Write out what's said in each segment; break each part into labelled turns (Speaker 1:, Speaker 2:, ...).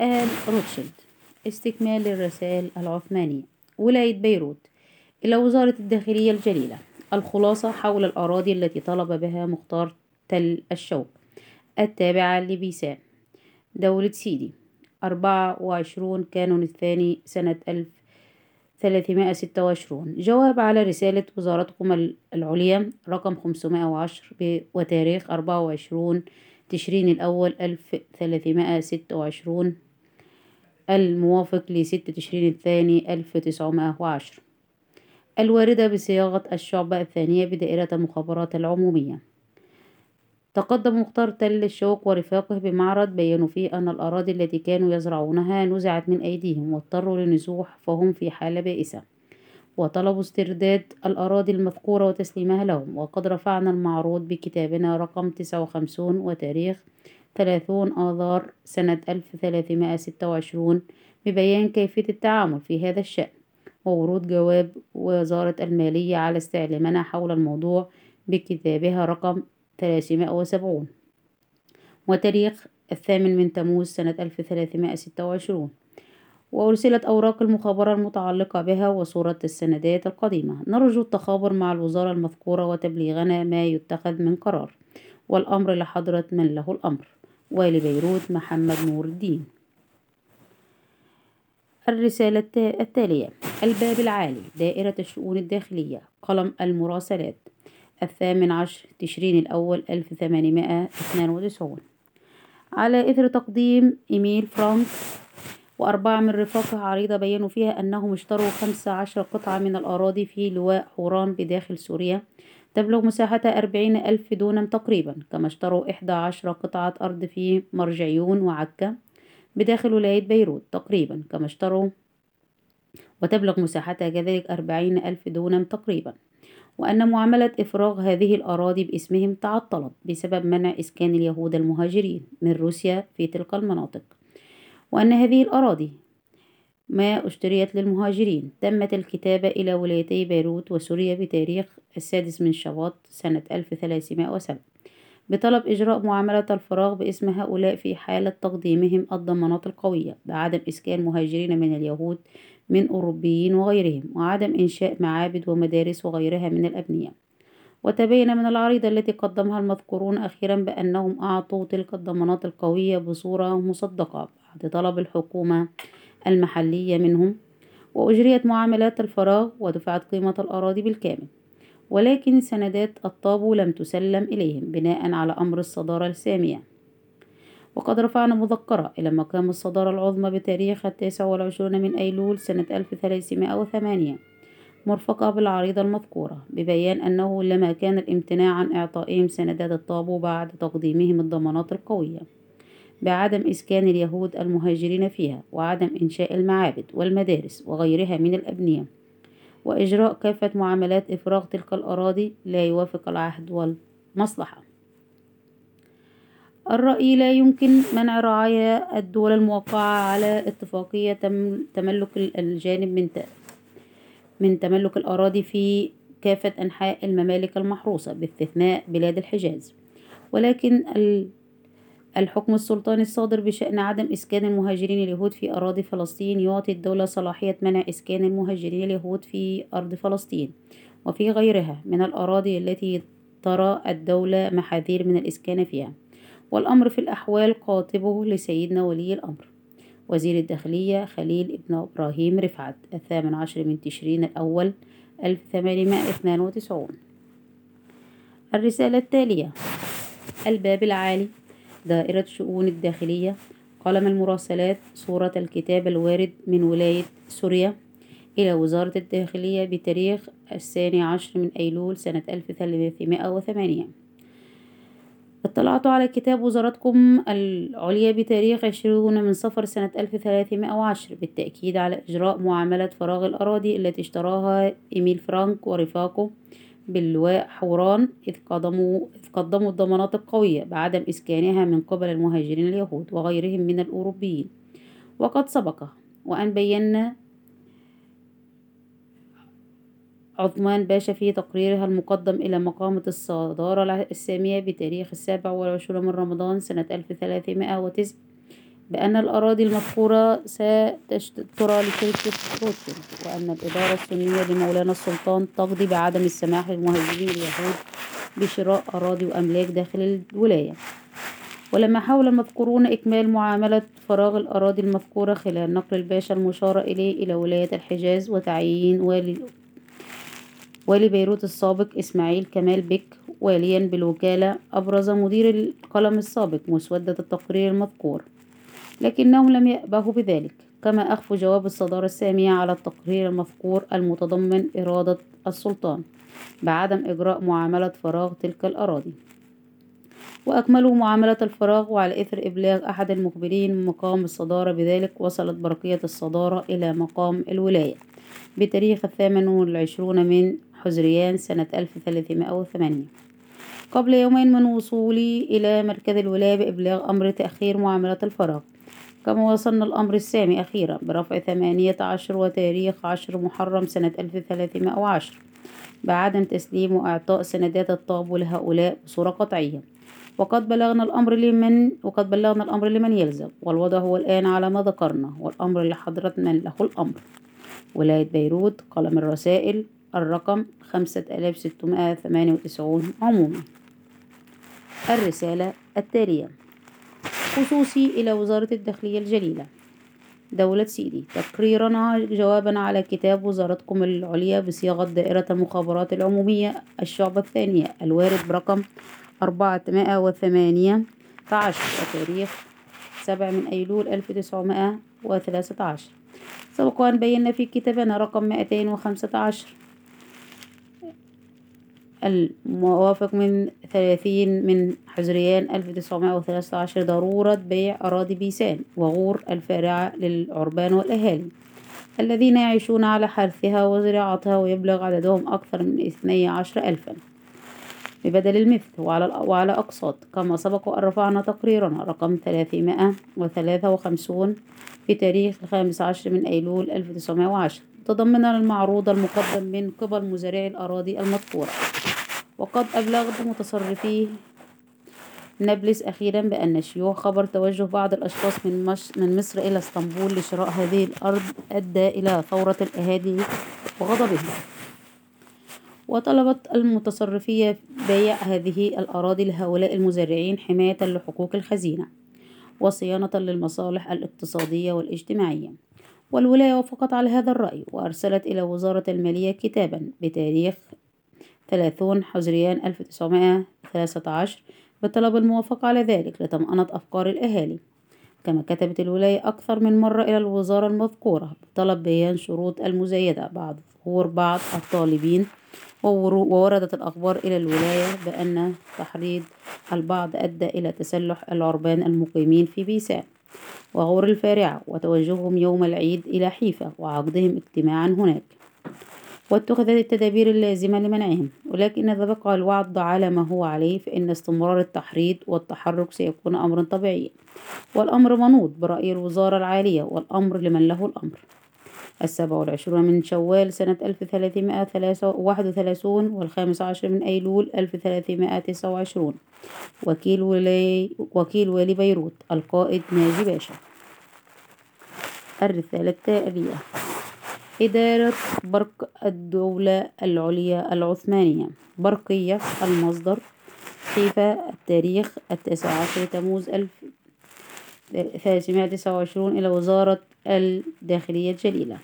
Speaker 1: آل روتشيلد استكمال للرسائل العثمانية. ولاية بيروت إلى وزارة الداخلية الجليلة. الخلاصة حول الأراضي التي طلب بها مختار تل الشوق التابعة لبيسان. دولة سيدي أربعة وعشرون كانون الثاني سنة ألف ثلاثمائة ستة وعشرون. جواب على رسالة وزارتكم العليا رقم خمسمائة وعشر وتاريخ أربعة وعشرون تشرين الأول ألف ثلاثمائة ستة وعشرون. الموافق لستة تشرين الثاني ألف تسعمائة وعشر الواردة بصياغة الشعبة الثانية بدائرة المخابرات العمومية. تقدم مختار تل الشوق ورفاقه بمعرض بيّنوا فيه أن الأراضي التي كانوا يزرعونها نزعت من أيديهم واضطروا للنزوح فهم في حالة بائسة. وطلبوا استرداد الأراضي المذكورة وتسليمها لهم. وقد رفعنا المعروض بكتابنا رقم تسعة وخمسون وتاريخ ثلاثون آذار سنة ألف ثلاثمائة ستة وعشرون ببيان كيفية التعامل في هذا الشأن وورود جواب وزارة المالية على استعلامنا حول الموضوع بكتابها رقم ثلاثمائة وسبعون. وتاريخ الثامن من تموز سنة ألف ثلاثمائة ستة وعشرون. وأرسلت أوراق المخابرة المتعلقة بها وصورة السندات القديمة. نرجو التخابر مع الوزارة المذكورة وتبليغنا ما يتخذ من قرار. والأمر لحضرة من له الأمر. والي بيروت محمد نور الدين. الرسالة التالية الباب العالي دائرة الشؤون الداخلية قلم المراسلات. الثامن عشر تشرين الأول ألف ثمانمائة اثنان وتسعون. على إثر تقديم إيميل فرانك وأربعة من رفاقه عريضة بيّنوا فيها أنهم اشتروا خمسة عشر قطعة من الأراضي في لواء حوران بداخل سوريا. تبلغ مساحتها أربعين ألف دونم تقريبا كما اشتروا إحدى عشر قطعة أرض في مرجعيون وعكا بداخل ولاية بيروت تقريبا كما اشتروا. وتبلغ مساحتها كذلك أربعين ألف دونم تقريبا. وأن معاملة إفراغ هذه الأراضي باسمهم تعطلت بسبب منع إسكان اليهود المهاجرين من روسيا في تلك المناطق. وأن هذه الأراضي ما اشتريت للمهاجرين. تمت الكتابة إلى ولايتي بيروت وسوريا بتاريخ السادس من شباط سنة 1307 بطلب إجراء معاملة الفراغ باسم هؤلاء في حالة تقديمهم الضمانات القوية بعدم إسكان مهاجرين من اليهود من أوروبيين وغيرهم وعدم إنشاء معابد ومدارس وغيرها من الأبنية. وتبين من العريضة التي قدمها المذكورون أخيرا بأنهم أعطوا تلك الضمانات القوية بصورة مصدقة. بعد طلب الحكومة المحلية منهم وأجريت معاملات الفراغ ودفعت قيمة الأراضي بالكامل ولكن سندات الطابو لم تسلم إليهم بناء على أمر الصدارة السامية. وقد رفعنا مذكرة إلى مقام الصدارة العظمى بتاريخ التاسع والعشرون من أيلول سنة 1308 مرفقة بالعريضة المذكورة ببيان أنه لما كان الامتناع عن إعطائهم سندات الطابو بعد تقديمهم الضمانات القوية. بعدم إسكان اليهود المهاجرين فيها وعدم إنشاء المعابد والمدارس وغيرها من الأبنية وإجراء كافة معاملات إفراغ تلك الأراضي لا يوافق العهد والمصلحة. الرأي لا يمكن منع رعايا الدول الموقعة على اتفاقية تملك الجانب من من تملك الأراضي في كافة أنحاء الممالك المحروسة باستثناء بلاد الحجاز. ولكن الحكم السلطاني الصادر بشأن عدم إسكان المهاجرين اليهود في أراضي فلسطين يعطي الدولة صلاحية منع إسكان المهاجرين اليهود في أرض فلسطين وفي غيرها من الأراضي التي ترى الدولة محاذير من الإسكان فيها. والأمر في الأحوال قاطبه لسيدنا ولي الأمر. وزير الداخلية خليل ابن إبراهيم رفعت الثامن عشر من تشرين الأول 1892 الرسالة التالية الباب العالي. دائرة شؤون الداخلية. قلم المراسلات صورة الكتاب الوارد من ولاية سوريا إلى وزارة الداخلية بتاريخ الثاني عشر من أيلول سنة 1308 اطلعت على كتاب وزارتكم العليا بتاريخ عشرون من صفر سنة 1310 بالتأكيد على إجراء معاملة فراغ الأراضي التي اشتراها إيميل فرانك ورفاقه باللواء حوران إذ قدموا, إذ قدموا الضمانات القوية بعدم إسكانها من قبل المهاجرين اليهود وغيرهم من الأوروبيين. وقد سبق وأن بينا عثمان باشا في تقريرها المقدم إلى مقامة الصدارة السامية بتاريخ السابع والعشرون من رمضان سنة 1309 بأن الأراضي المذكورة سترى لشركة روتشيلد وأن الإدارة السنية لمولانا السلطان تقضي بعدم السماح للمهاجرين اليهود بشراء أراضي وأملاك داخل الولاية. ولما حاول المذكورون إكمال معاملة فراغ الأراضي المذكورة خلال نقل الباشا المشار إليه إلى ولاية الحجاز وتعيين والي والي بيروت السابق إسماعيل كمال بك واليا بالوكالة أبرز مدير القلم السابق مسودة التقرير المذكور. لكنهم لم يأبهوا بذلك كما أخفوا جواب الصدارة السامية على التقرير المذكور المتضمن إرادة السلطان بعدم إجراء معاملة فراغ تلك الأراضي. وأكملوا معاملة الفراغ وعلى إثر إبلاغ أحد المخبرين مقام الصدارة بذلك وصلت برقية الصدارة إلى مقام الولاية بتاريخ الثامن والعشرون من حزريان سنة 1308 قبل يومين من وصولي إلى مركز الولاية بإبلاغ أمر تأخير معاملة الفراغ. كما وصلنا الأمر السامي أخيرا برفع ثمانية عشر وتاريخ عشر محرم سنة 1310 بعدم تسليم وإعطاء سندات الطابو لهؤلاء بصورة قطعية. وقد بلغنا الأمر لمن وقد بلغنا الأمر لمن يلزم والوضع هو الآن على ما ذكرنا والأمر لحضرة من له الأمر. ولاية بيروت قلم الرسائل الرقم خمسة آلاف ستمائة ثمانية وتسعون عموما. الرسالة التالية. خصوصي إلى وزارة الداخلية الجليلة. دولة سيدي تقريرا جوابا على كتاب وزارتكم العليا بصياغة دائرة المخابرات العمومية الشعبة الثانية الوارد برقم أربعمائة وثمانية عشر وتاريخ سبع من أيلول ألف تسعمائة وثلاثة عشر. سبق أن بينا في كتابنا رقم مائتين وخمسة عشر. الموافق من ثلاثين من حزريان ألف تسعمائة وثلاثة عشر ضرورة بيع أراضي بيسان وغور الفارعة للعربان والأهالي الذين يعيشون على حرثها وزراعتها ويبلغ عددهم أكثر من اثني عشر ألفا. ببدل المثل وعلى, وعلى أقساط كما سبق أن رفعنا تقريرنا رقم ثلاثمائة وثلاثة وخمسون في تاريخ الخامس عشر من أيلول ألف تسعمائة وعشرة تضمنا المعروض المقدم من قبل مزارعي الأراضي المذكورة. وقد أبلغت متصرفي نابلس أخيرا بأن شيوع خبر توجه بعض الأشخاص من, مش من مصر إلى إسطنبول لشراء هذه الأرض أدى إلى ثورة الأهالي وغضبهم وطلبت المتصرفية بيع هذه الأراضي لهؤلاء المزارعين حماية لحقوق الخزينة وصيانة للمصالح الاقتصادية والاجتماعية. والولاية وافقت على هذا الرأي وأرسلت إلى وزارة المالية كتابا بتاريخ 30 حزريان 1913 بطلب الموافقة على ذلك لطمأنة أفكار الأهالي. كما كتبت الولاية أكثر من مرة إلى الوزارة المذكورة بطلب بيان شروط المزايدة بعد ظهور بعض الطالبين ووردت الأخبار إلى الولاية بأن تحريض البعض أدى إلى تسلح العربان المقيمين في بيسان وغور الفارعة وتوجههم يوم العيد إلى حيفا وعقدهم اجتماعا هناك. واتخذت التدابير اللازمة لمنعهم ولكن إذا بقى الوعد على ما هو عليه فإن استمرار التحريض والتحرك سيكون أمرا طبيعيا. والأمر منوط برأي الوزارة العالية والأمر لمن له الأمر. السابع والعشرون من شوال سنة ألف ثلاثمائة واحد وثلاثون والخامس عشر من أيلول ألف ثلاثمائة تسعة وعشرون. وكيل ولي وكيل والي بيروت القائد ناجي باشا. الرسالة التالية. إدارة برق الدولة العليا العثمانية برقية المصدر حيفا التاريخ التاسع عشر تموز ألف ثلاثمائة تسعة وعشرون إلى وزارة الداخلية الجليلة.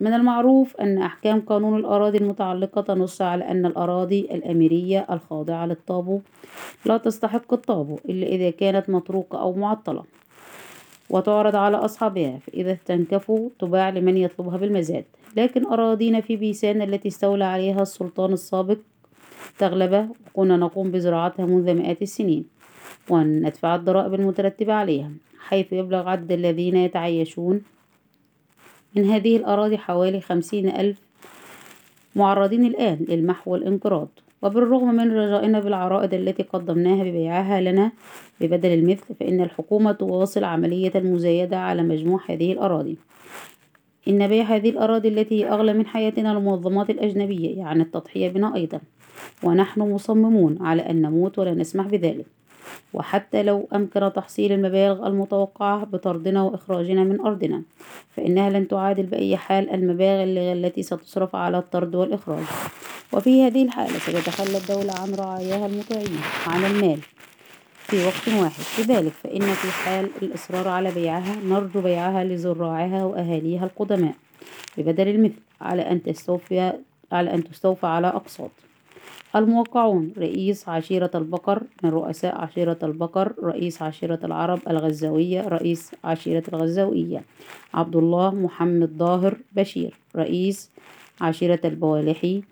Speaker 1: من المعروف أن أحكام قانون الأراضي المتعلقة تنص على أن الأراضي الأميرية الخاضعة للطابو لا تستحق الطابو إلا إذا كانت مطروقة أو معطلة. وتعرض على أصحابها فإذا استنكفوا تباع لمن يطلبها بالمزاد. لكن أراضينا في بيسان التي استولى عليها السلطان السابق تغلب وكنا نقوم بزراعتها منذ مئات السنين وأن ندفع الضرائب المترتبة عليها حيث يبلغ عدد الذين يتعيشون من هذه الأراضي حوالي خمسين ألف معرضين الآن للمحو والانقراض. وبالرغم من رجائنا بالعرائض التي قدمناها ببيعها لنا ببدل المثل فإن الحكومة تواصل عملية المزايدة على مجموع هذه الأراضي. إن بيع هذه الأراضي التي هي أغلى من حياتنا للمنظمات الأجنبية يعني التضحية بنا أيضا. ونحن مصممون على أن نموت ولا نسمح بذلك. وحتى لو أمكن تحصيل المبالغ المتوقعة بطردنا وإخراجنا من أرضنا فإنها لن تعادل بأي حال المبالغ التي ستصرف على الطرد والإخراج. وفي هذه الحالة ستتخلى الدولة عن رعاياها المطيعين وعن المال. في وقت واحد. لذلك فإن في حال الإصرار على بيعها نرجو بيعها لزراعها وأهاليها القدماء. ببدل المثل على أن تستوفي على أن تستوفى على أقساط. الموقعون رئيس عشيرة البقر من رؤساء عشيرة البقر رئيس عشيرة العرب الغزاوية رئيس عشيرة الغزاوية عبد الله محمد ظاهر بشير رئيس عشيرة البوالحي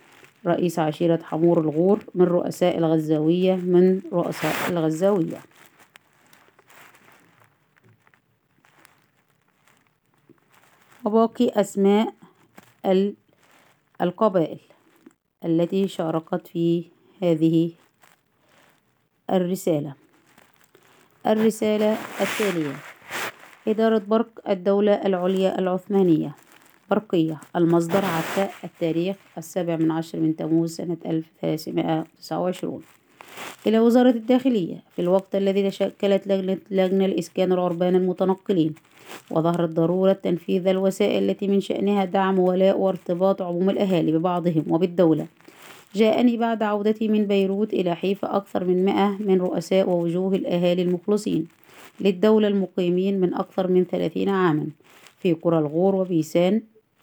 Speaker 1: رئيس عشيرة حمور الغور من رؤساء الغزاوية من رؤساء الغزاوية. وباقي أسماء القبائل. التي شاركت في هذه الرسالة. الرسالة التالية إدارة برق الدولة العليا العثمانية. برقية المصدر عكا التاريخ السابع من عشر من تموز سنة 1329 إلى وزارة الداخلية في الوقت الذي تشكلت لجنة, لجنة الإسكان العربان المتنقلين وظهرت ضرورة تنفيذ الوسائل التي من شأنها دعم ولاء وارتباط عموم الأهالي ببعضهم وبالدولة. جاءني بعد عودتي من بيروت إلى حيفا أكثر من مئة من رؤساء ووجوه الأهالي المخلصين للدولة المقيمين من أكثر من ثلاثين عاما في قرى الغور وبيسان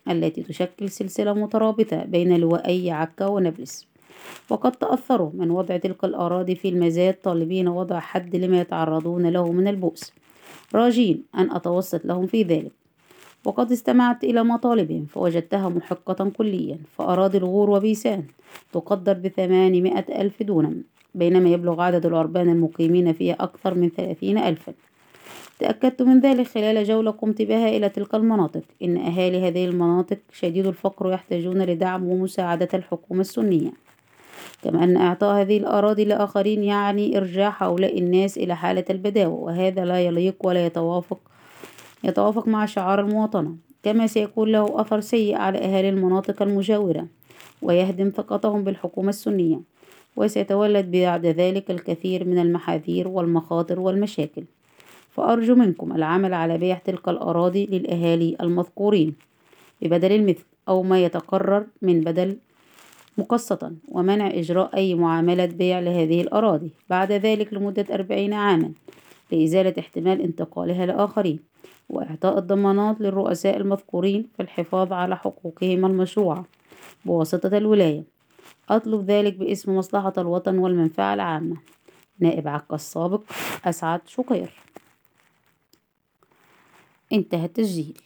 Speaker 1: التي تشكل سلسلة مترابطة بين لوائي عكا ونابلس وقد تأثروا من وضع تلك الأراضي في المزاد طالبين وضع حد لما يتعرضون له من البؤس. راجين أن أتوسط لهم في ذلك. وقد استمعت إلى مطالبهم فوجدتها محقة كليا فأراضي الغور وبيسان تقدر بثمانمائة ألف دونم بينما يبلغ عدد العربان المقيمين فيها أكثر من ثلاثين ألفا. تأكدت من ذلك خلال جولة قمت بها إلى تلك المناطق. إن أهالي هذه المناطق شديد الفقر ويحتاجون لدعم ومساعدة الحكومة السنية. كما أن إعطاء هذه الأراضي لآخرين يعني إرجاع هؤلاء الناس إلى حالة البداوة وهذا لا يليق ولا يتوافق يتوافق مع شعار المواطنة كما سيكون له أثر سيء على أهالي المناطق المجاورة ويهدم ثقتهم بالحكومة السنية وسيتولد بعد ذلك الكثير من المحاذير والمخاطر والمشاكل. فأرجو منكم العمل على بيع تلك الأراضي للأهالي المذكورين ببدل المثل أو ما يتقرر من بدل مقسطا ومنع إجراء أي معاملة بيع لهذه الأراضي بعد ذلك لمدة أربعين عاما. لإزالة احتمال انتقالها لآخرين وإعطاء الضمانات للرؤساء المذكورين في الحفاظ على حقوقهم المشروعة. بواسطة الولاية أطلب ذلك باسم مصلحة الوطن والمنفعة العامة. نائب عكا السابق أسعد شقير. انتهى التسجيل.